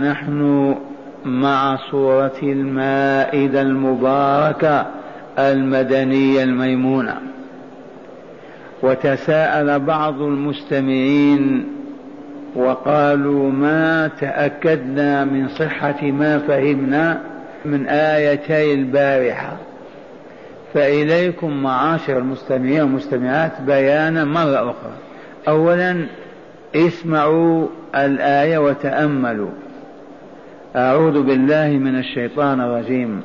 ونحن مع سورة المائدة المباركة المدنية الميمونة. وتساءل بعض المستمعين وقالوا ما تأكدنا من صحة ما فهمنا من آيتي البارحة. فإليكم معاشر المستمعين والمستمعات بيانا مرة أخرى. أولا اسمعوا الآية وتأملوا. أعوذ بالله من الشيطان الرجيم.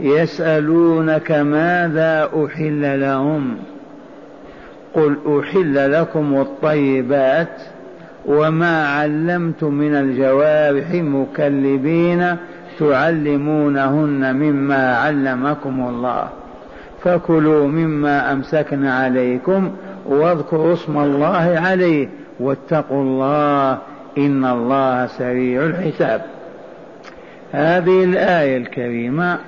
يسألونك ماذا أحل لهم؟ قل أحل لكم الطيبات وما علمتم من الجوارح مكلبين تعلمونهن مما علمكم الله. فكلوا مما أمسكن عليكم واذكروا اسم الله عليه واتقوا الله إن الله سريع الحساب. هذه الآية الكريمة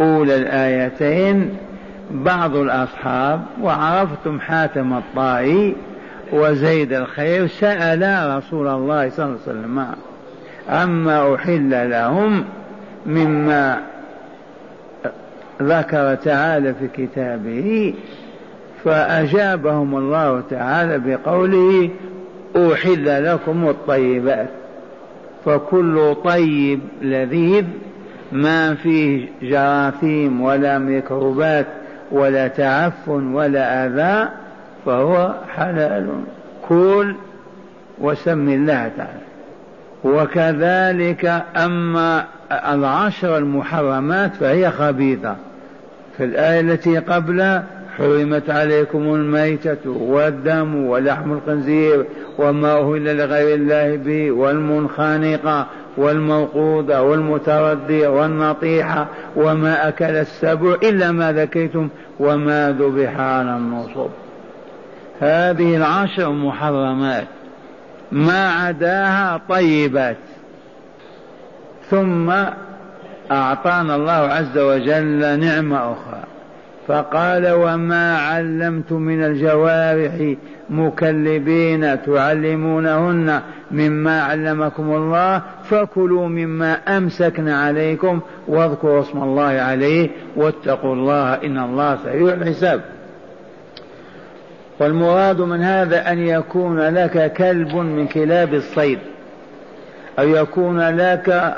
أولى الآيتين بعض الأصحاب وعرفتم حاتم الطائي وزيد الخير سألا رسول الله صلى الله عليه وسلم عما أحل لهم مما ذكر تعالى في كتابه فأجابهم الله تعالى بقوله أحل لكم الطيبات. فكل طيب لذيذ ما فيه جراثيم ولا ميكروبات ولا تعفن ولا أذى فهو حلال. كل وسم الله تعالى. وكذلك أما العشر المحرمات فهي خبيثة. في الآية التي قبل حرمت عليكم الميتة والدم ولحم الخنزير وما أهل لغير الله به والمنخنقة والموقوذة والمتردية والنطيحة وما أكل السبع إلا ما ذكيتم وما ذبح على النصب. هذه العشر محرمات ما عداها طيبات. ثم أعطانا الله عز وجل نعمة أخرى. فقال وما علمتم من الجوارح مكلبين تعلمونهن مما علمكم الله فكلوا مما أمسكن عليكم واذكروا اسم الله عليه واتقوا الله إن الله سريع الحساب. والمراد من هذا أن يكون لك كلب من كلاب الصيد أو يكون لك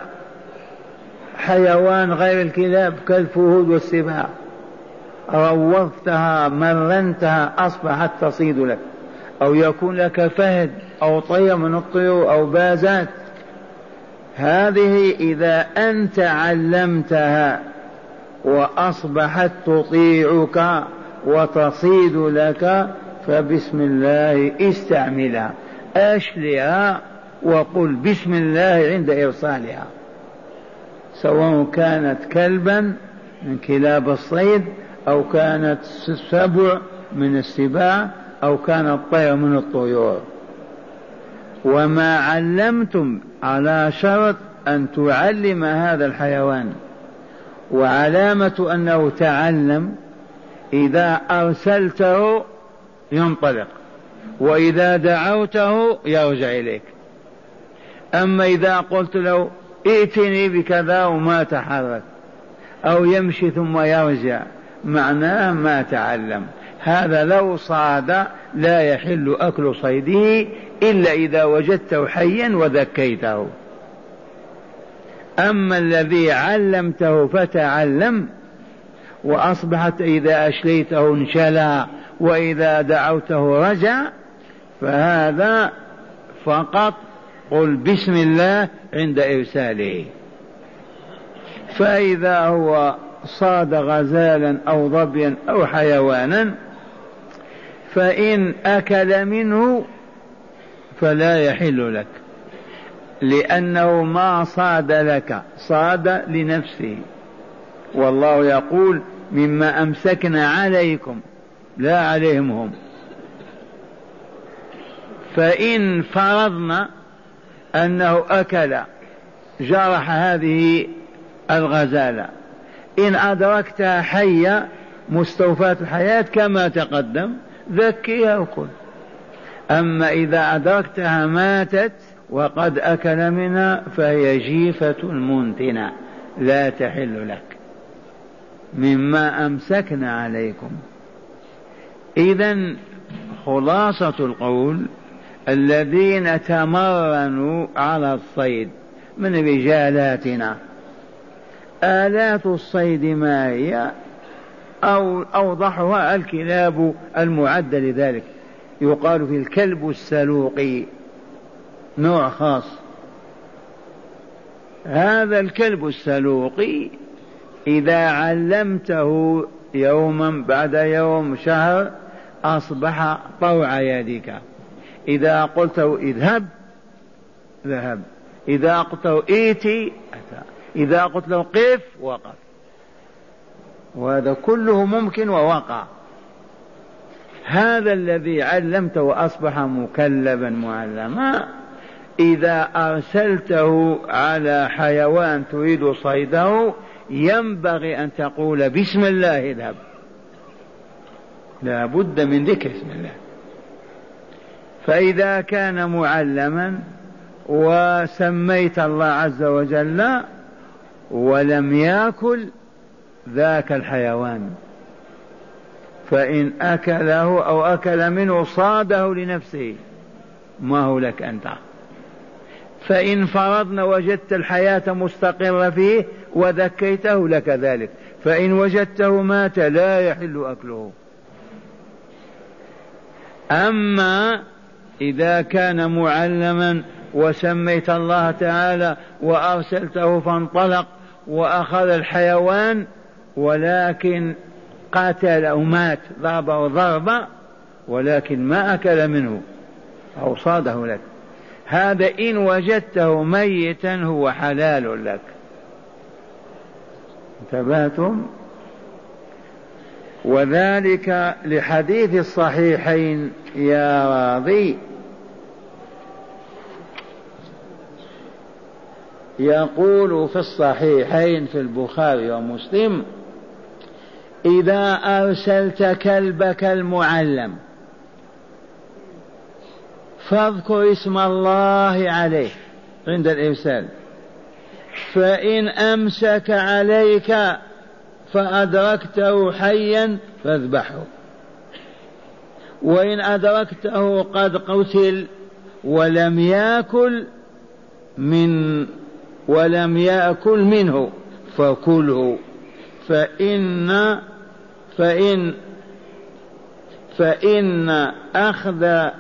حيوان غير الكلاب كالفهود والسباع. روضتها مرنتها أصبحت تصيد لك. أو يكون لك فهد أو طير من الطيور أو بازات. هذه إذا أنت علمتها وأصبحت تطيعك وتصيد لك فبسم الله استعملها. أشلها وقل بسم الله عند إرسالها. سواء كانت كلبا من كلاب الصيد أو كانت سبع من السباع أو كانت طير من الطيور. وما علمتم على شرط أن تعلم هذا الحيوان. وعلامة أنه تعلم إذا أرسلته ينطلق وإذا دعوته يرجع إليك. أما إذا قلت له ائتني بكذا وما تحرك أو يمشي ثم يرجع معناه ما تعلم. هذا لو صاد لا يحل أكل صيده إلا إذا وجدته حيا وذكيته. أما الذي علمته فتعلم وأصبحت إذا أشليته انشلى وإذا دعوته رجع فهذا فقط قل بسم الله عند إرساله. فإذا هو صاد غزالا أو ظبيا أو حيوانا فإن أكل منه فلا يحل لك لأنه ما صاد لك صاد لنفسه. والله يقول مما أمسكنا عليكم لا عليهم هم. فإن فرضنا أنه أكل جرح هذه الغزالة إن أدركتها حية مستوفاة الحياة كما تقدم ذكيها وكل أما إذا أدركتها ماتت وقد أكل منها فهي جيفة منتنة لا تحل لك. مما أمسكنا عليكم. إذا خلاصة القول الذين تمرنوا على الصيد من رجالاتنا آلات الصيد ما هي أو أوضحها الكلاب المعدة لذلك. يقال في الكلب السلوقي نوع خاص. هذا الكلب السلوقي إذا علمته يوما بعد يوم شهر أصبح طوع يدك. إذا قلته اذهب ذهب. إذا قلت ائتي أتى. إذا قلت له قف وقف وهذا كله ممكن ووقع. هذا الذي علمته أصبح مكلبا معلما. إذا أرسلته على حيوان تريد صيده ينبغي أن تقول بسم الله اذهب. لا بد من ذكر اسم الله. فإذا كان معلما وسميت الله عز وجل ولم يأكل ذاك الحيوان. فإن أكله أو أكل منه صاده لنفسه ما هو لك أنت. فإن فرضنا وجدت الحياة مستقرة فيه وذكيته لك ذلك. فإن وجدته مات لا يحل أكله. أما إذا كان معلما وسميت الله تعالى وأرسلته فانطلق وأخذ الحيوان ولكن قاتل أو مات ضربه ضربة ولكن ما أكل منه أو صاده لك. هذا إن وجدته ميتا هو حلال لك. انتبهتم؟ وذلك لحديث الصحيحين يا راضي. يقول في الصحيحين في البخاري ومسلم إذا أرسلت كلبك المعلم فاذكر اسم الله عليه. عند الإرسال فإن أمسك عليك فأدركته حيا فاذبحه وإن أدركته قد قتل ولم يأكل من ولم يأكل منه فكله. فإن فإن فإن أخذ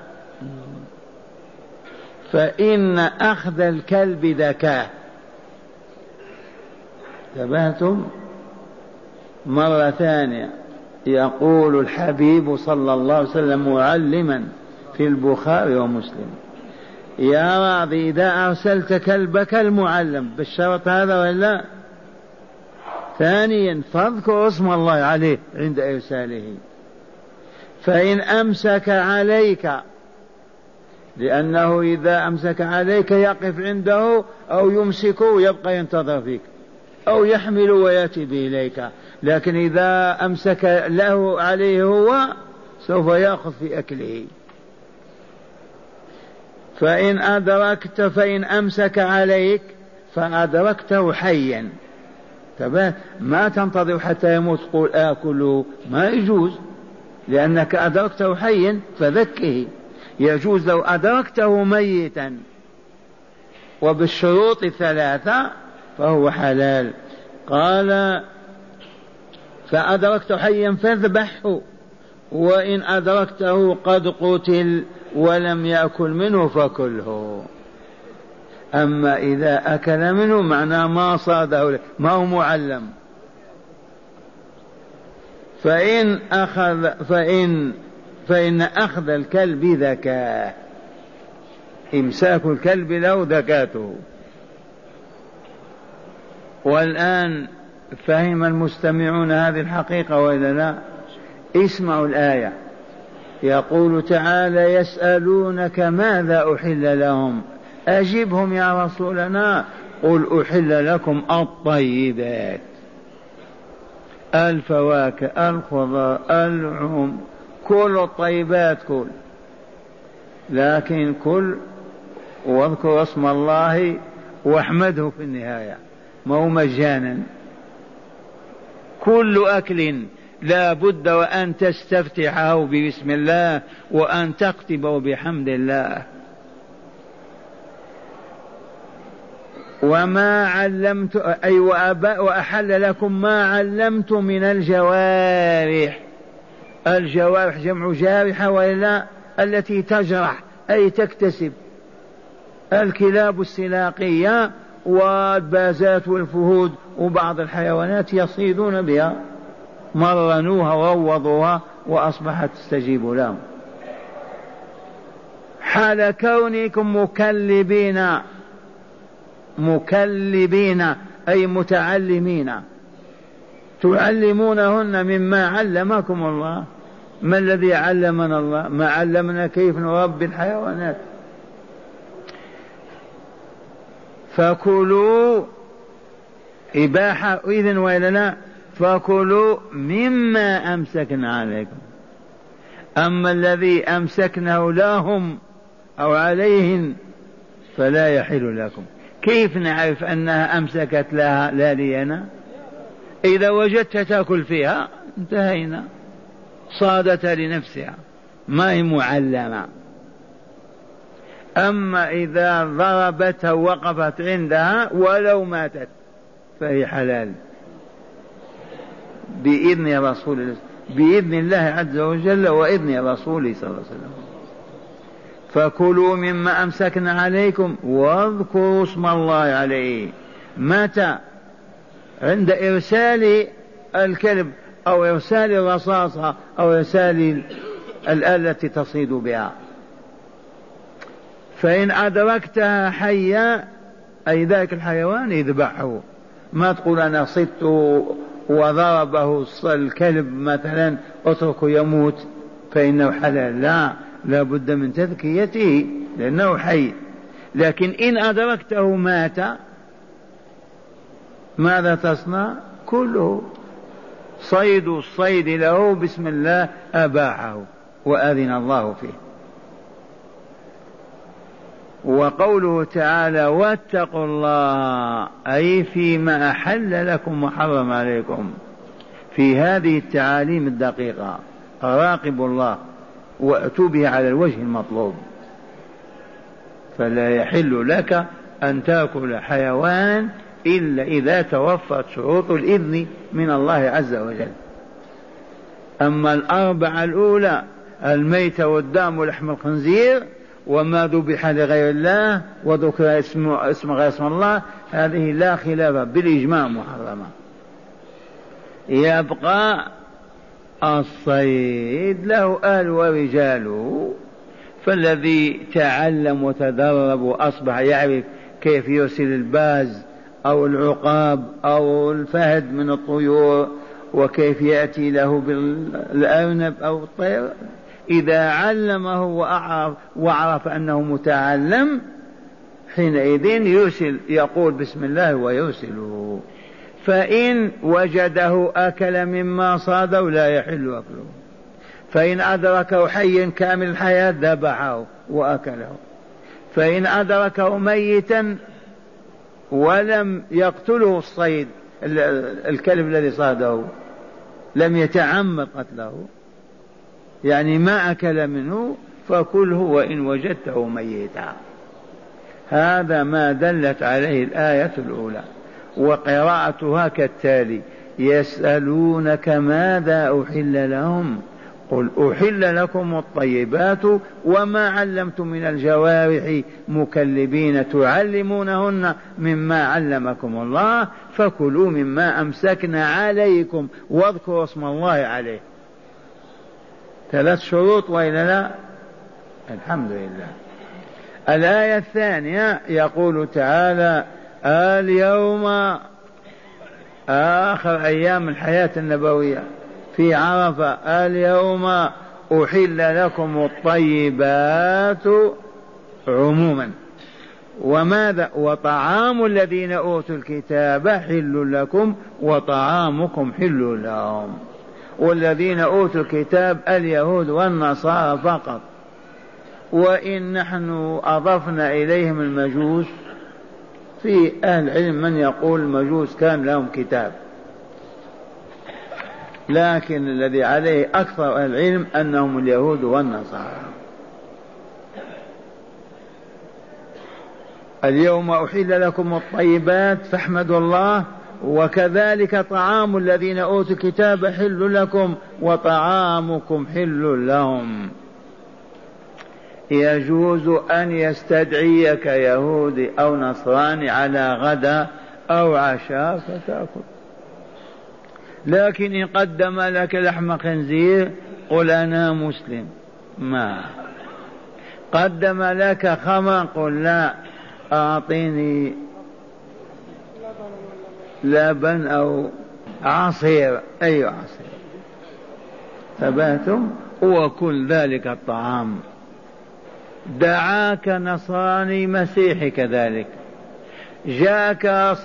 فإن أخذ الكلب ذكاء انتبهتم؟ مرة ثانية. يقول الحبيب صلى الله عليه وسلم معلما في البخاري ومسلم. يا راضي إذا أرسلت كلبك المعلم بالشرط هذا ولا؟ ثانيا فاذكر اسم الله عليه عند إرساله. فإن أمسك عليك لأنه إذا أمسك عليك يقف عنده أو يمسكه يبقى ينتظر فيك أو يحمل ويأتي به إليك. لكن إذا أمسك له عليه هو سوف يأخذ في أكله. فإن أدركت فإن أمسك عليك فأدركته حيا. ما تنتظر حتى يموت؟ تقول آكله ما يجوز. لأنك أدركته حيا فذكه. يجوز لو أدركته ميتا. وبالشروط الثلاثة فهو حلال. قال فأدركته حيا فاذبحه. وإن أدركته قد قتل. ولم يأكل منه فكله. أما إذا أكل منه معناه ما صاده ما هو معلم. فإن أخذ فإن فإن أخذ الكلب ذكاء إمساك الكلب له ذكاته. والآن فهم المستمعون هذه الحقيقة وإلا لا؟ اسمعوا الآية. يقول تعالى يسألونك ماذا أحل لهم؟ أجبهم يا رسولنا. قل أحل لكم الطيبات. الفواكه الخضر اللحوم كل الطيبات كل. لكن كل واذكر اسم الله واحمده في النهاية. ما هو مجانا. كل أكل لا بد وأن تستفتحه بسم الله وأن تختبه بحمد الله. وما علمت أي وأحل لكم ما علمت من الجوارح. الجوارح جمع جارحة وإلا التي تجرح أي تكتسب. الكلاب السلاقية والبازات والفهود وبعض الحيوانات يصيدون بها. مرنوها وروضوها وأصبحت تستجيب لهم. حال كونكم مكلبين مكلبين أي متعلمين. تعلمونهن مما علمكم الله. ما الذي علمنا الله؟ ما علمنا كيف نربي الحيوانات. فكلوا إباحة إذن وإلا لا. فكلوا مما أمسكنا عليكم. أما الذي أمسكناه لهم أو عليهن فلا يحل لكم. كيف نعرف أنها أمسكت لها لا لينا؟ إذا وجدت تأكل فيها انتهينا. صادت لنفسها ما هي معلمة. أما إذا ضربتها وقفت عندها ولو ماتت فهي حلال. بإذن رسول الله بإذن الله عز وجل وإذن رسوله صلى الله عليه وسلم. فكلوا مما أمسكنا عليكم واذكروا اسم الله عليه. متى؟ عند إرسال الكلب أو إرسال الرصاصة أو إرسال الآلة التي تصيد بها. فإن أدركتها حيا أي ذاك الحيوان اذبحه. ما تقول أنا صدت وضربه الكلب مثلا اتركه يموت فإنه حلال. لا لا بد من تذكيته لأنه حي. لكن إن أدركته مات ماذا تصنع؟ كله. صيد الصيد له بسم الله أباحه وأذن الله فيه. وقوله تعالى واتقوا الله أي فيما أحل لكم وحرم عليكم. في هذه التعاليم الدقيقة راقبوا الله وأتوا به على الوجه المطلوب. فلا يحل لك أن تأكل حيوان إلا إذا توفرت شروط الإذن من الله عز وجل. أما الأربعة الأولى الميت والدم ولحم الخنزير وما ذبح لغير الله وذكر اسم اسم غير اسم الله هذه لا خلاف بالإجماع محرمة. يبقى الصيد له أهل ورجاله فالذي تعلم وتدرب وأصبح يعرف كيف يرسل الباز أو العقاب أو الفهد من الطيور وكيف يأتي له بالأرنب أو الطير. إذا علمه وأعرف وعرف أنه متعلم حينئذ يرسل يقول بسم الله ويرسله فإن وجده أكل مما صاده لا يحل أكله. فإن أدركه حيا كامل الحياة ذبحه وأكله. فإن أدركه ميتا ولم يقتله الصيد الكلب الذي صاده لم يتعمد قتله. يعني ما أكل منه فكله وإن وجدته ميتا. هذا ما دلت عليه الآية الأولى. وقراءتها كالتالي يسألونك ماذا أحل لهم؟ قل أحل لكم الطيبات وما علمتم من الجوارح مكلبين تعلمونهن مما علمكم الله فكلوا مما أمسكنا عليكم واذكروا اسم الله عليه. ثلاث شروط وإلا لا الحمد لله. الآية الثانية يقول تعالى اليوم آخر أيام الحياة النبوية في عرفة. اليوم أحل لكم الطيبات عموما. وماذا؟ وطعام الذين أوتوا الكتاب حل لكم وطعامكم حل لهم. والذين أوتوا الكتاب اليهود والنصارى فقط. وإن نحن أضفنا إليهم المجوس في أهل العلم من يقول المجوس كان لهم كتاب. لكن الذي عليه أكثر أهل العلم أنهم اليهود والنصارى. اليوم أحل لكم الطيبات فاحمدوا الله وكذلك طعام الذين أوتوا الكتاب حل لكم وطعامكم حل لهم. يجوز أن يستدعيك يهودي أو نصراني على غدا أو عشاء فتأكل. لكن إن قدم لك لحم خنزير قل أنا مسلم. ما. قدم لك خمر قل لا أعطيني لبن أو عصير. أي عصير؟ ثباتم وكل ذلك الطعام. دعاك نصراني مسيحي كذلك. جاءك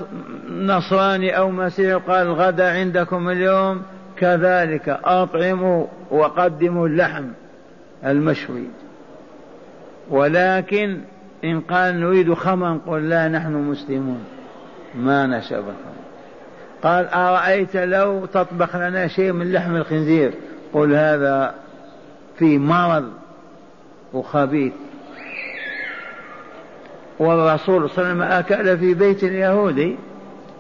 نصراني أو مسيحي قال غدا عندكم اليوم. كذلك أطعموا وقدموا اللحم المشوي. ولكن إن قال نريد خمرا قل لا نحن مسلمون. ما نشرب الخمر قال أرأيت لو تطبخ لنا شيء من لحم الخنزير؟ قل هذا في مرض وخبيث. والرسول صلى الله عليه وسلم أكل في بيت اليهودي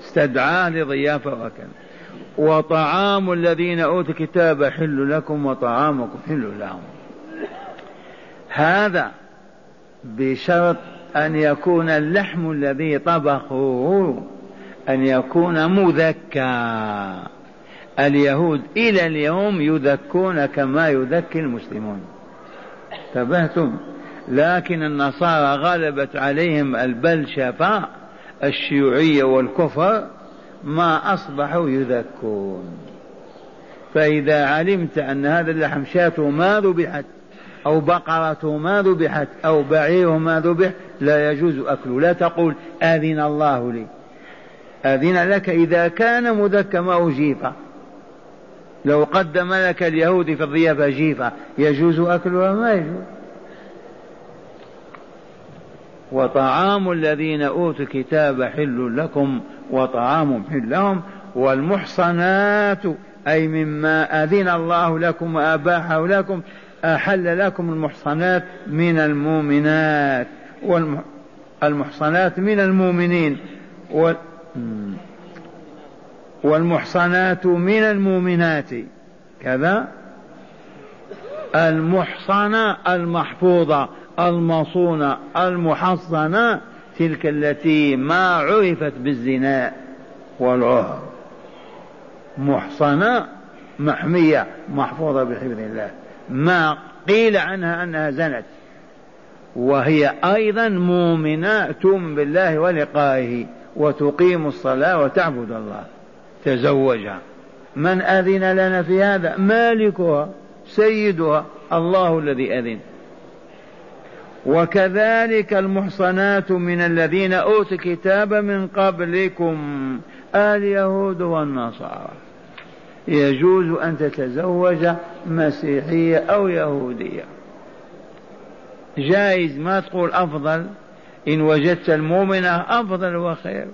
استدعاه لضيافة وكذا وطعام الذين أوتوا الكتاب حل لكم وطعامكم حل لهم. هذا بشرط أن يكون اللحم الذي طبخوه. أن يكون مذكى. اليهود إلى اليوم يذكون كما يذكي المسلمون. انتبهتم؟ لكن النصارى غلبت عليهم البلشفة الشيوعية والكفر ما أصبحوا يذكون. فإذا علمت أن هذا اللحم شاته ما ذبحت أو بقرة ما ذبحت أو بعير ما ذبح لا يجوز أكله لا تقول آذن الله لي. أذن لك إذا كان مذكى ما جيفة لو قدم لك اليهودي في الضيافة جيفة يجوز أكلها ما يجوز؟ وطعام الذين أوتوا الكتاب حل لكم وطعامهم حل لهم والمحصنات أي مما أذن الله لكم وأباحه لكم أحل لكم المحصنات من المؤمنات والمحصنات من المؤمنين والمحصنات من المؤمنات. كذا. المحصنة المحفوظة المصونة المحصنة تلك التي ما عرفت بالزنا والعهر. محصنة محمية محفوظة بحفظ الله. ما قيل عنها أنها زنت. وهي أيضا مؤمنة بالله ولقائه. وتقيم الصلاة وتعبد الله. تزوجها من أذن لنا في هذا؟ مالكها سيدها الله الذي أذن. وكذلك المحصنات من الذين أوتوا الكتاب من قبلكم اليهود والنصارى. يجوز أن تتزوج مسيحية أو يهودية. جائز ما تقول أفضل؟ إن وجدت المؤمنة أفضل وخير.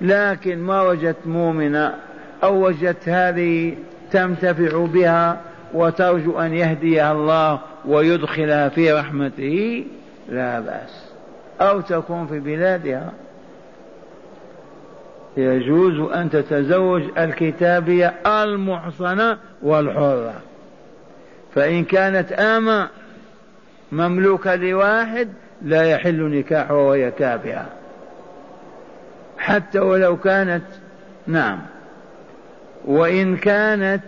لكن ما وجدت مؤمنة أو وجدت هذه تنتفع بها وترجو أن يهديها الله ويدخلها في رحمته لا بأس. أو تكون في بلادها. يجوز أن تتزوج الكتابية المحصنة والحرة. فإن كانت آمة مملوكة لواحد لا يحل نكاحها وهي كافرة حتى ولو كانت نعم. وإن كانت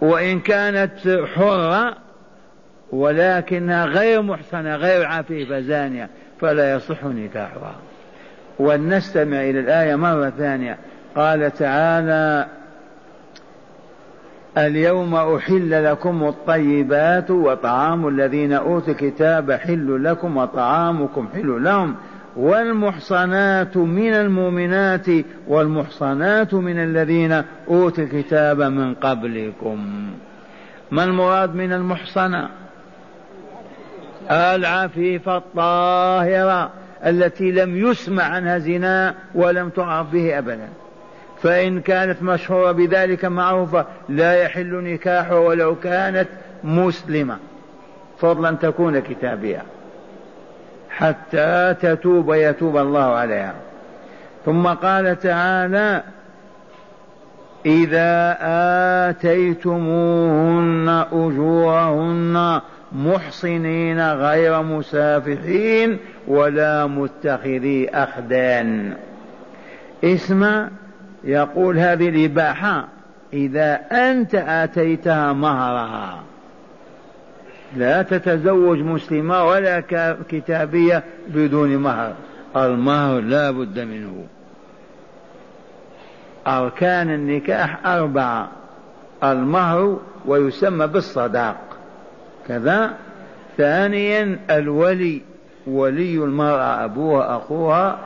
وإن كانت حرة ولكنها غير محصنة غير عفيفة زانية فلا يصح نكاحها. ولنستمع إلى الآية مرة ثانية. قال تعالى اليوم أحل لكم الطيبات وطعام الذين أوتوا الكتاب حل لكم وطعامكم حل لهم. والمحصنات من المؤمنات والمحصنات من الذين أوتوا الكتاب من قبلكم. ما المراد من المحصنة؟ العفيفة الطاهرة التي لم يسمع عنها زنا ولم تعرف به أبدا. فإن كانت مشهورة بذلك معروفة لا يحل نكاحه ولو كانت مسلمة. فضلا تكون كتابية. حتى تتوب يتوب الله عليها. ثم قال تعالى إذا آتيتموهن أجورهن محصنين غير مسافحين ولا متخذي أخدان اسمع يقول هذه الإباحة إذا أنت آتيتها مهرها. لا تتزوج مسلمة ولا كتابية بدون مهر. المهر لا بد منه. أركان النكاح أربعة. المهر ويسمى بالصداق. كذا. ثانيا الولي. ولي المرأة أبوها أخوها.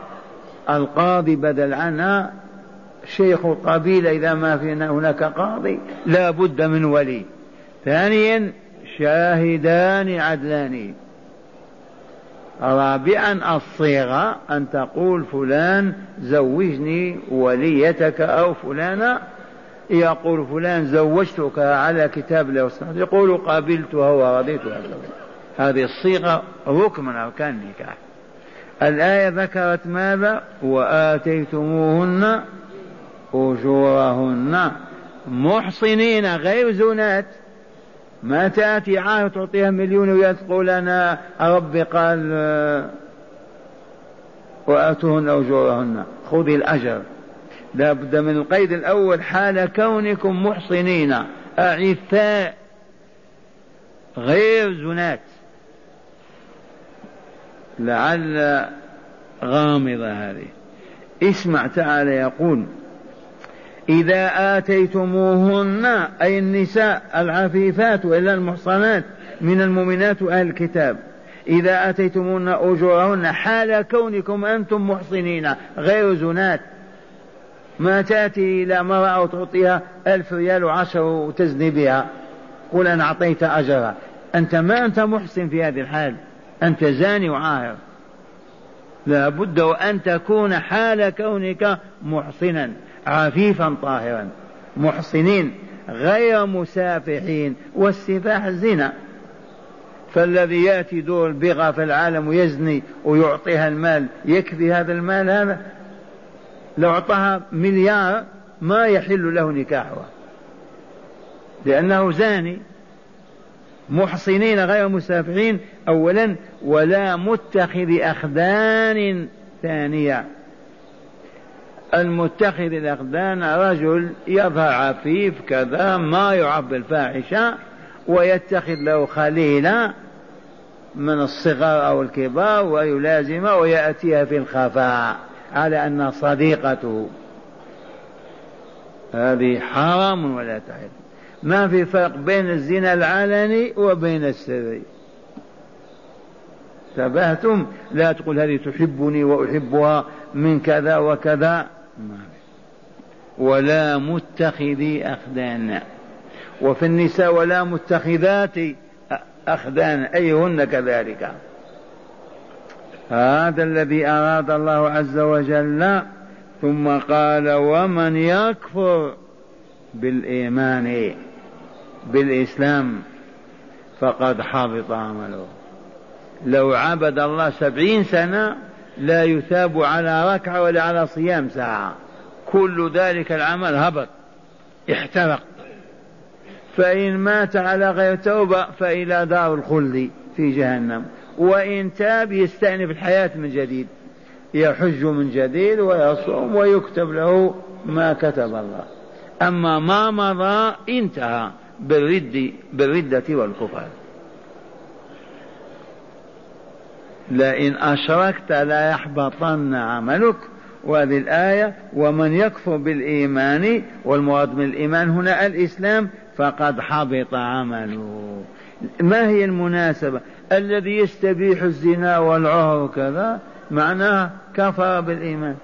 القاضي بدل عنها. شيخ القبيلة إذا ما في هناك قاضي لا بد من ولي. ثانيا شاهدان عدلان. رابعا الصيغة أن تقول فلان زوجني وليتك أو فلانة يقول فلان زوجتك على كتاب الله والسنة. يقول قابلتها ورضيتها هذه الصيغة ركن من أركان النكاح. الآية ذكرت ماذا؟ وآتيتموهن أجورهن محصنين غير زنات. ما تأتي عارة تعطيها مليون ويتقول أنا ربي قال وآتوهن أجورهن. خذي الأجر. لا بد من القيد الأول حال كونكم محصنين. أعفاء غير زنات. لعل غامضة هذه. اسمع تعالى يقول إذا آتيتموهن أي النساء العفيفات وإلا المحصنات من المؤمنات وأهل الكتاب إذا آتيتموهن أجورهن حال كونكم أنتم محصنين غير زنات ما تأتي إلى امرأة وتعطيها ألف ريال وعشر وتزني بها قل أنا أعطيت أجرها. أنت ما أنت محسن في هذه الحال أنت زاني وعاهر. لا بد وأن تكون حال كونك محصنا. عفيفا طاهرا محصنين غير مسافحين والسفاح الزنا فالذي يأتي دور البغى في العالم ويزني ويعطيها المال يكفي هذا المال هذا لو أعطاها مليار ما يحل له نكاحها. لأنه زاني. محصنين غير مسافحين اولا ولا متخذ أخدان ثانية. المتخذ الأخدان رجل يظهر عفيف كذا ما يعب الفاحشة ويتخذ له خليلا من الصغار أو الكبار ويلازمه ويأتيها في الخفاء على أنها صديقته. هذه حرام ولا تحل. ما في فرق بين الزنا العلني وبين السري تبهتم لا تقول هذه تحبني وأحبها من كذا وكذا. ولا متخذي أخدان. وفي النساء ولا متخذات أخدان. أيهن كذلك؟ هذا الذي أراد الله عز وجل. ثم قال ومن يكفر بالإيمان بالإسلام فقد حبط عمله. لو عبد الله سبعين سنة لا يثاب على ركعة ولا على صيام ساعة. كل ذلك العمل هبط. احترق. فإن مات على غير توبة فإلى دار الخلد في جهنم. وإن تاب يستأنف الحياة من جديد. يحج من جديد ويصوم ويكتب له ما كتب الله. أما ما مضى انتهى بالرد بالردة والكفر لئن أشركت لا يحبطن عملك. وهذه الآية ومن يكفر بالإيمان والمراد من الإيمان هنا الإسلام فقد حبط عمله. ما هي المناسبة؟ الذي يستبيح الزنا والعهر كذا معناه كفر بالإيمان.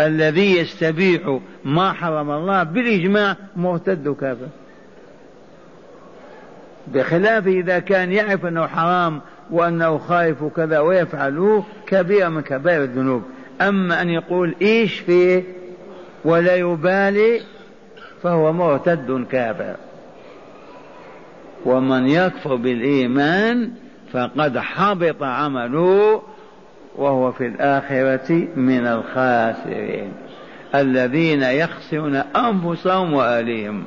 الذي يستبيح ما حرم الله بالإجماع مرتد كافر بخلاف إذا كان يعرف أنه حرام وأنه خايف كذا ويفعله كبيرة من كبائر الذنوب. أما أن يقول إيش فيه ولا يبالي فهو مرتد كافر. ومن يكفر بالإيمان فقد حبط عمله وهو في الآخرة من الخاسرين. الذين يخسرون أنفسهم وأهليهم.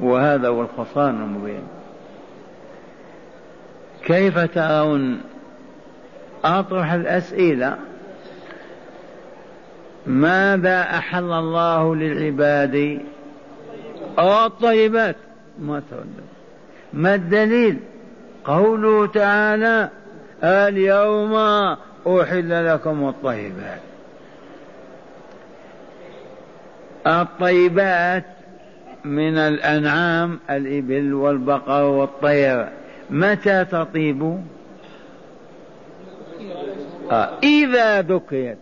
وهذا هو الخسران المبين. كيف ترون؟ أطرح الأسئلة. ماذا أحل الله للعباد؟ الطيبات؟ ما تردد. ما الدليل؟ قوله تعالى اليوم أحل لكم الطيبات. الطيبات من الأنعام الإبل والبقر والطير. متى تطيب؟ آه. إذا ذكيت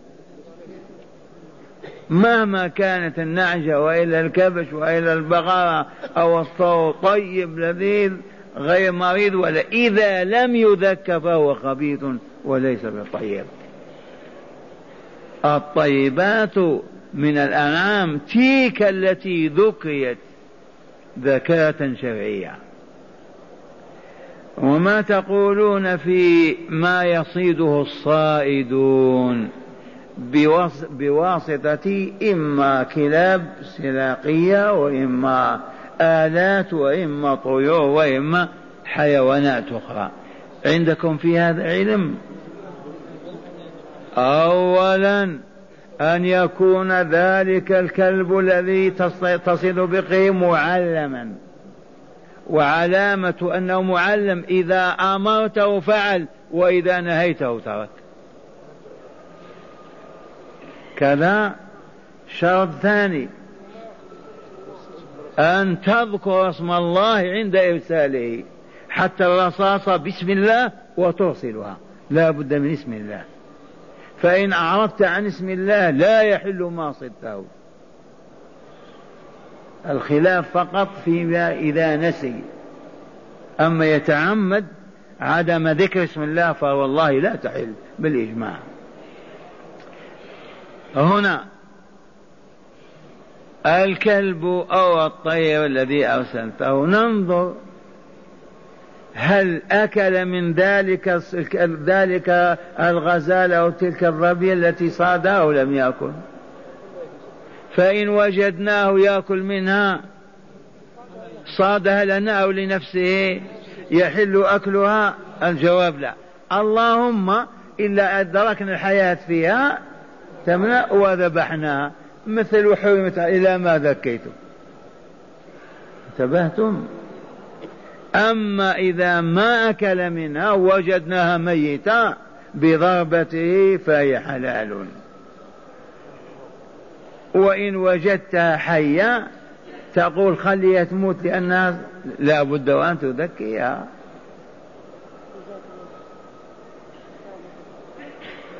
مهما كانت النعجة وإلى الكبش وإلى البقرة أو الصوت طيب لذيذ غير مريض ولا إذا لم يذك فهو خبيث وليس بطيب. الطيبات من الأنعام تلك التي ذكيت ذكاة شرعية. وما تقولون في ما يصيده الصائدون. بواسطة إما كلاب سلاقية وإما آلات وإما طيور وإما حيوانات أخرى. عندكم في هذا علم؟ أولا أن يكون ذلك الكلب الذي تصل به معلما. وعلامة أنه معلم إذا أمرته فعل وإذا نهيته ترك. كذا شرط ثاني. أن تذكر اسم الله عند إرساله حتى الرصاصة بسم الله وترسلها. لا بد من اسم الله. فإن أعرضت عن اسم الله لا يحل ما صدته. الخلاف فقط فيما إذا نسي. أما يتعمد عدم ذكر اسم الله فوالله لا تحل بالإجماع. هنا الكلب أو الطير الذي أرسلته. ننظر هل أكل من ذلك ذلك الغزال أو تلك الظبية التي صادها أو لم يأكل. فإن وجدناه يأكل منها صادها لنا أو لنفسه يحل أكلها؟ الجواب لا. اللهم إلا أدركنا الحياة فيها تمنع وذبحناها مثل حرمت إلى ما ذكيتم. انتبهتم؟ أما إذا ما أكل منها وجدناها ميتة بضربته فهي حلال. وإن وجدتها حية تقول خليها تموت لأنها لا بد وأن تذكيها.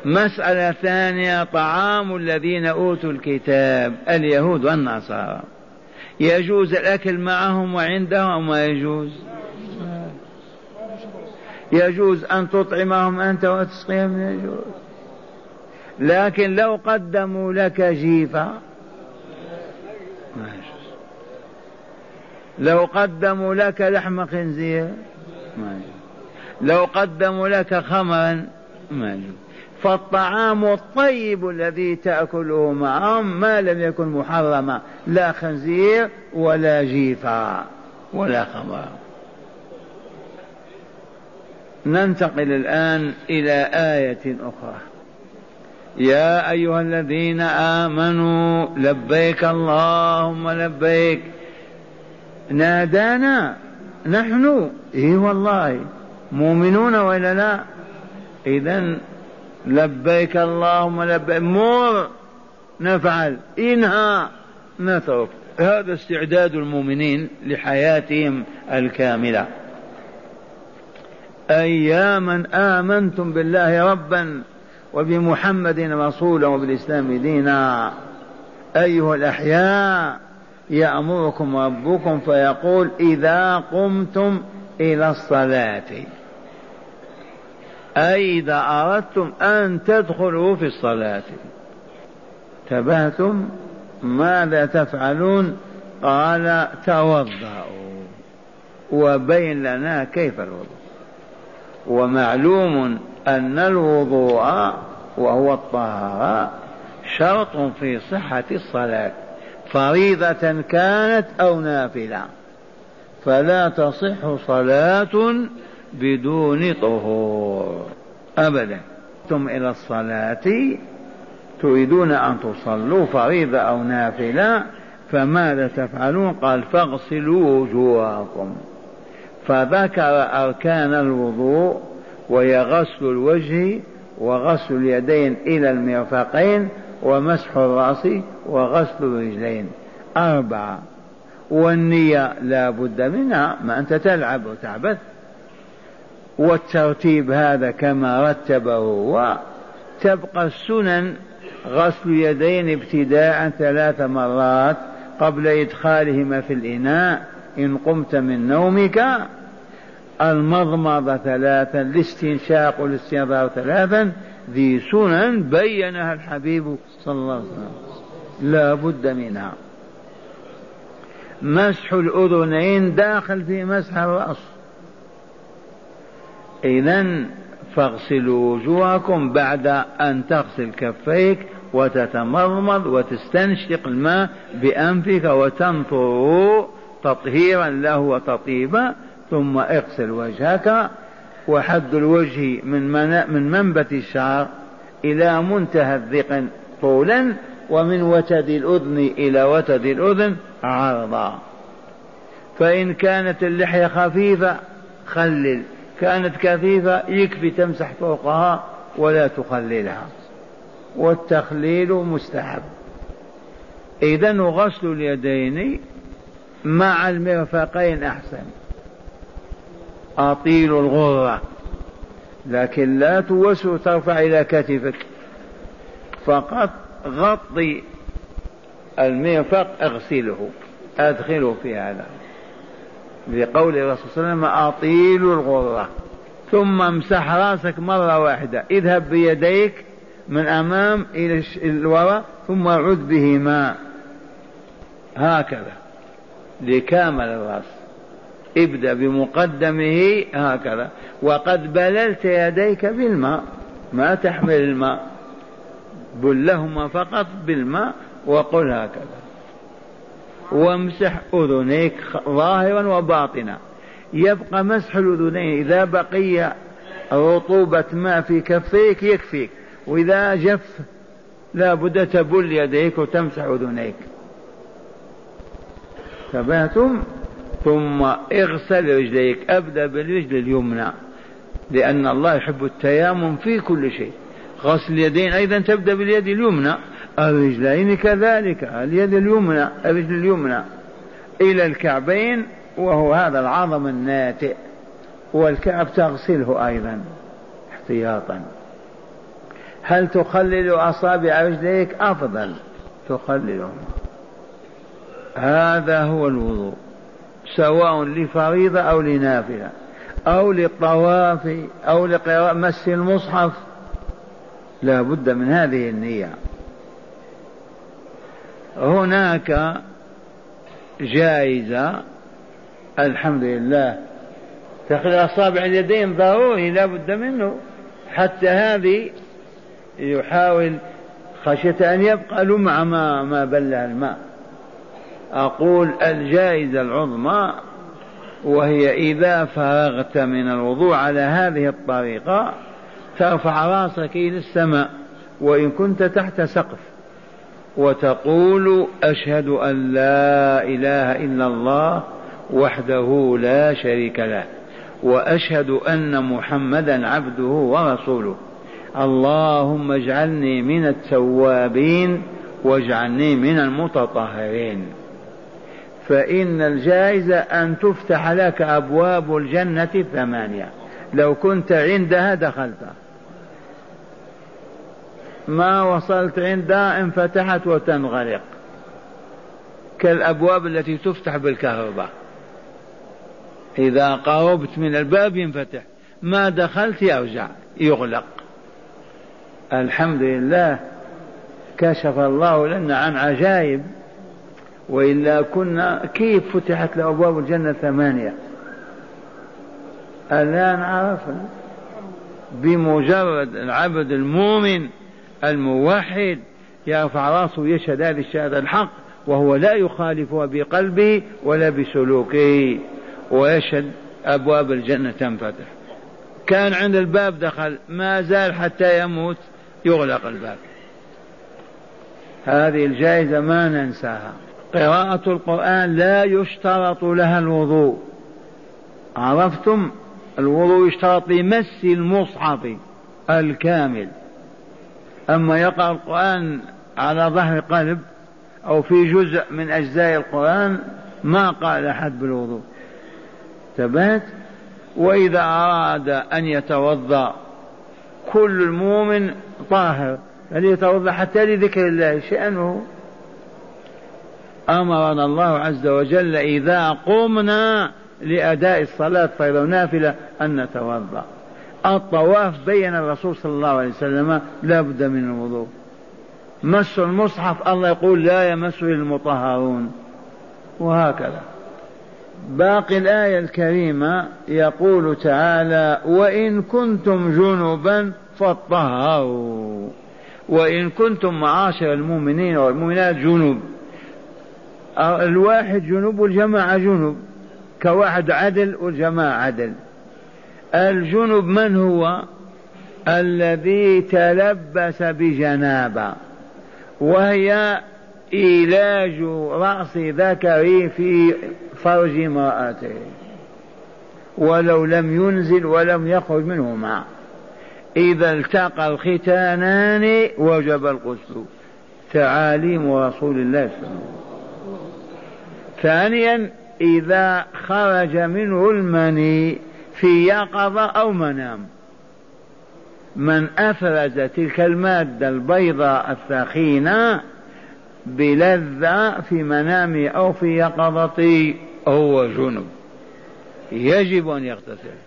مسألة ثانية طعام الذين أوتوا الكتاب اليهود والنصارى. يجوز الأكل معهم وعندهم ما يجوز؟ يجوز أن تطعمهم أنت وتسقيهم يجوز. لكن لو قدموا لك جيفة ما يجوز لو قدموا لك لحم خنزير ما لو قدموا لك خمرا ما فالطعام الطيب الذي تأكله معهم ما لم يكن محرما لا خنزير ولا جيفا ولا خمر ننتقل الآن إلى آية أخرى. يا أيها الذين آمنوا لبيك اللهم لبيك. نادانا نحن. إي والله. مؤمنون ولا لا؟ اذا لبيك اللهم لبيك. مر. نفعل. إنهى. نترك. هذا استعداد المؤمنين لحياتهم الكاملة. أياما آمنتم بالله ربا وبمحمد رسولا وبالإسلام دينا. أيها الأحياء. يأمركم ربكم فيقول إذا قمتم إلى الصلاة. أي إذا أردتم أن تدخلوا في الصلاة. تبهتم ماذا تفعلون؟ قال توضأوا. وبين لنا كيف الوضوء؟ ومعلوم أن الوضوء وهو الطهارة شرط في صحة الصلاة. فريضة كانت أو نافلة. فلا تصح صلاة بدون طهور. أبدا. ثم إلى الصلاة. تريدون أن تصلوا فريضة أو نافلة. فماذا تفعلون؟ قال فاغسلوا وجوهكم. فذكر أركان الوضوء وهي غسل الوجه وغسل اليدين إلى المرفقين ومسح الرأس وغسل الرجلين. أربعة. والنية لا بد منها ما أنت تلعب وتعبث. والترتيب هذا كما رتبه هو تبقى السنن غسل يدين ابتداء ثلاث مرات قبل إدخالهما في الإناء. إن قمت من نومك المضمضة ثلاثا الاستنشاق والاستنظار ثلاثا ذي سنن بينها الحبيب صلى الله عليه وسلم. لا بد منها. مسح الأذنين داخل في مسح الرأس. إذا فاغسلوا وجوهكم بعد أن تغسل كفيك وتتمضمض وتستنشق الماء بأنفك وتنطر تطهيرا له وتطيبا ثم اغسل وجهك وحد الوجه من من منبت الشعر إلى منتهى الذقن طولا ومن وتد الأذن إلى وتد الأذن عرضا. فإن كانت اللحية خفيفة خلل كانت كثيفة يكفي تمسح فوقها ولا تخللها والتخليل مستحب. إذا غسل اليدين مع المرفقين أحسن. أطيل الغرة. لكن لا توسو ترفع إلى كتفك. فقط غطي المرفق اغسله. أدخله في هذا. لقول الرسول صلى الله عليه وسلم أطيل الغرة. ثم امسح رأسك مرة واحدة. اذهب بيديك من أمام إلى الوراء ثم عد بهما. هكذا. لكامل الرأس. ابدأ بمقدمه هكذا. وقد بللت يديك بالماء ما تحمل الماء. بلهما فقط بالماء وقل هكذا. وامسح أذنيك ظاهرا وباطنا. يبقى مسح الأذنين إذا بقي رطوبة ماء في كفيك يكفيك. وإذا جف لا بد تبل يديك وتمسح أذنيك. تبهتم؟ ثم اغسل رجليك أبدأ بالرجل اليمنى لأن الله يحب التيامن في كل شيء. غسل اليدين أيضا تبدأ باليد اليمنى الرجلين كذلك اليد اليمنى الرجل اليمنى. إلى الكعبين وهو هذا العظم الناتئ والكعب تغسله أيضا احتياطا. هل تخلل أصابع رجليك؟ أفضل تخللهم. هذا هو الوضوء. سواء لفريضة أو لنافلة أو للطواف أو لقراءة مس المصحف. لا بد من هذه النية. هناك جائزة الحمد لله. تخلي أصابع اليدين ضروري لا بد منه. حتى هذه يحاول خشية أن يبقى لمعة ما ما بلها الماء. أقول الجائزة العظمى وهي إذا فرغت من الوضوء على هذه الطريقة ترفع رأسك إلى السماء وإن كنت تحت سقف وتقول أشهد أن لا إله إلا الله وحده لا شريك له وأشهد أن محمدا عبده ورسوله. اللهم اجعلني من التوابين واجعلني من المتطهرين. فإن الجائزة أن تفتح لك أبواب الجنة الثمانية لو كنت عندها دخلت. ما وصلت عندها انفتحت وتنغلق كالأبواب التي تفتح بالكهرباء. إذا قربت من الباب ينفتح. ما دخلت يرجع يغلق. الحمد لله كشف الله لنا عن عجائب. وإلا كنا كيف فتحت له أبواب الجنة ثمانية؟ الآن عرفنا بمجرد العبد المؤمن الموحد يرفع رأسه يشهد هذه الشهادة الحق وهو لا يخالفها بقلبه ولا بسلوكه ويشهد أبواب الجنة تنفتح. كان عند الباب دخل ما زال حتى يموت يغلق الباب. هذه الجائزة ما ننساها. قراءة القرآن لا يشترط لها الوضوء. عرفتم؟ الوضوء يشترط لمس المصحف الكامل. أما يقرأ القرآن على ظهر قلب أو في جزء من أجزاء القرآن ما قال أحد بالوضوء. ثبات وإذا أراد أن يتوضأ كل المؤمن طاهر. فليتوضأ حتى لذكر الله شأنه؟ أمرنا الله عز وجل إذا قمنا لأداء الصلاة فرض نافلة أن نتوضأ. الطواف بين الرسول صلى الله عليه وسلم لا بد من الوضوء. مس المصحف الله يقول لا يمسه المطهرون. وهكذا. باقي الآية الكريمة يقول تعالى وإن كنتم جنبا فاطهروا. وإن كنتم معاشر المؤمنين والمؤمنات جنوب الواحد جنوب والجماعة جنوب. كواحد عدل والجماعة عدل. الجنب من هو؟ الذي تلبس بجنابة وهي إيلاج رأس ذكره في فرج امرأته. ولو لم ينزل ولم يخرج منه ماء إذا التقى الختانان وجب الغسل تعاليم رسول الله صلى الله عليه وسلم. ثانيا إذا خرج منه المني في يقظة أو منام. من أفرز تلك المادة البيضاء الثخينة بلذة في منامه أو في يقظته هو جنب. يجب أن يغتسل.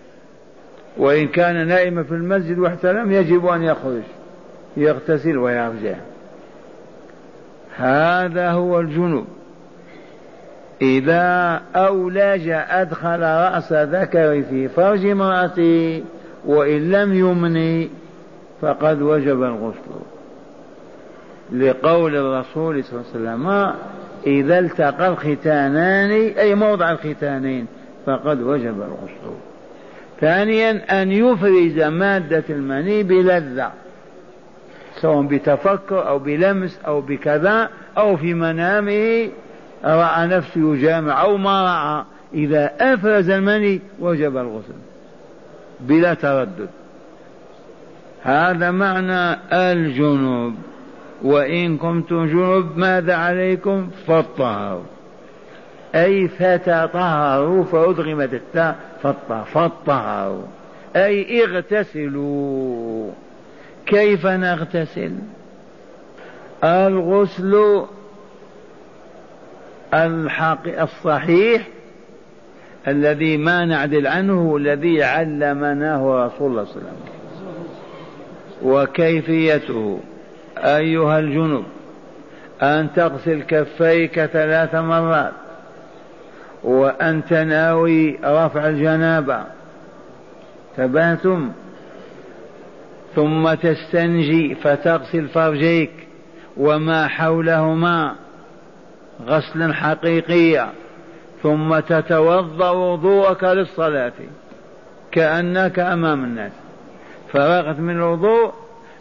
وإن كان نائما في المسجد واحتلم يجب أن يخرج. يغتسل ويرجع. هذا هو الجنوب. إذا أولج أدخل رأس ذكر في فرج امرأته وإن لم يمني فقد وجب الغسل. لقول الرسول صلى الله عليه وسلم إذا التقى الختانان أي موضع الختانين فقد وجب الغسل. ثانيا أن يفرز مادة المني بلذة سواء بتفكر أو بلمس أو بكذا أو في منامه رأى نفسه يجامع أو ما رأى إذا أفرز المني وجب الغسل. بلا تردد. هذا معنى الجنوب. وإن كنتم جنوب ماذا عليكم؟ فالطهروا أي فتطهروا فأدغمت التاء فالطهروا أي اغتسلوا. كيف نغتسل؟ الغسل الحق الصحيح الذي ما نعدل عنه الذي علمناه رسول الله صلى الله عليه وسلم. وكيفيته أيها الجنب أن تغسل كفيك ثلاث مرات وأن تناوي رفع الجنابة ثباتم ثم تستنجي فتغسل فرجيك وما حولهما غسلا حقيقيا ثم تتوضأ وضوءك للصلاة كأنك أمام الناس. فرغت من الوضوء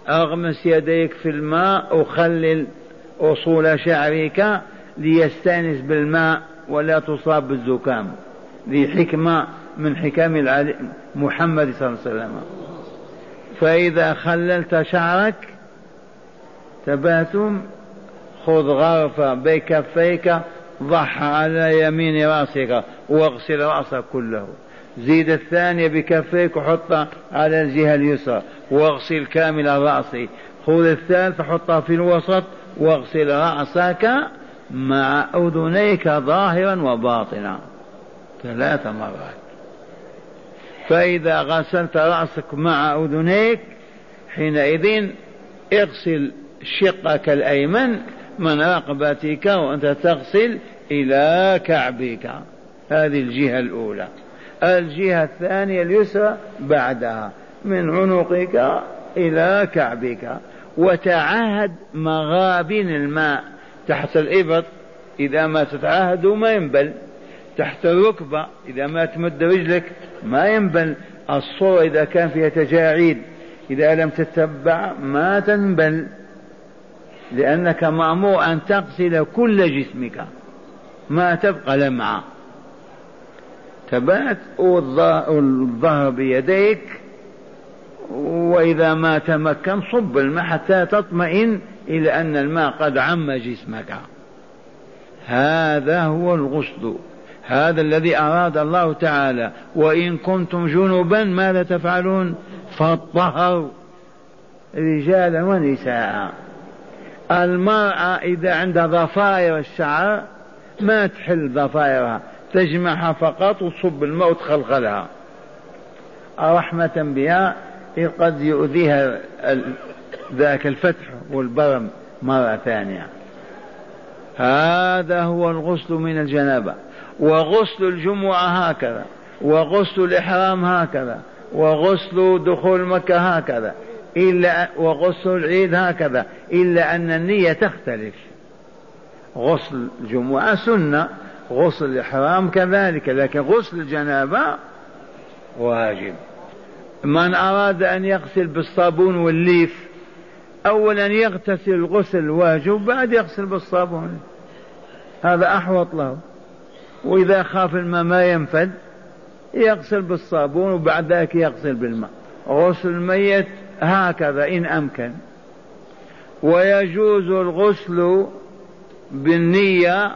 أغمس يديك في الماء وخلل أصول شعرك ليستأنس بالماء ولا تصاب بالزكام. ذي حكمة من حكم محمد صلى الله عليه وسلم. فإذا خللت شعرك تباتم خذ غرفة بكفيك ضح على يمين رأسك واغسل رأسك كله. زيد الثانية بكفيك وحطها على الجهة اليسرى واغسل كامل الرأس. خذ الثالث حطها في الوسط واغسل رأسك مع أذنيك ظاهرا وباطنا. ثلاث مرات. فإذا غسلت رأسك مع أذنيك حينئذ اغسل شقك الأيمن من رقبتك وأنت تغسل إلى كعبك. هذه الجهة الأولى. الجهة الثانية اليسرى بعدها. من عنقك إلى كعبك. وتعاهد مغابن الماء. تحت الإبط إذا ما تتعاهد ما ينبل. تحت الركبة إذا ما تمد رجلك ما ينبل. الصورة إذا كان فيها تجاعيد إذا لم تتبع ما تنبل. لأنك مأمور أن تغسل كل جسمك ما تبقى لمعة. تبات والظهر بيديك وإذا ما تمكن صب الماء حتى تطمئن إلى أن الماء قد عم جسمك. هذا هو الغسل. هذا الذي أراد الله تعالى. وإن كنتم جنبا ماذا تفعلون؟ فالطهر. رجالا ونساء. المرأة إذا عندها ضفائر الشعر ما تحل ضفائرها تجمعها فقط وتصب الماء وتخلخلها رحمة بها قد يؤذيها ذاك الفتح والبرم مرة ثانية. هذا هو الغسل من الجنابة وغسل الجمعة هكذا وغسل الإحرام هكذا وغسل دخول مكة هكذا. إلا وغسل العيد هكذا إلا أن النية تختلف. غسل الجمعة سنة غسل الإحرام كذلك لكن غسل الجنابة واجب. من أراد أن يغسل بالصابون والليف أولا يغتسل الغسل واجب بعد يغسل بالصابون. هذا أحوط له. وإذا خاف الماء ما ينفد يغسل بالصابون وبعد ذلك يغسل بالماء. غسل الميت هكذا إن أمكن. ويجوز الغسل بالنية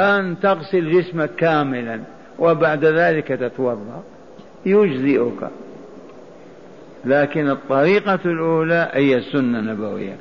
أن تغسل جسمك كاملا وبعد ذلك تتوضأ. يجزئك. لكن الطريقة الأولى هي السنة النبوية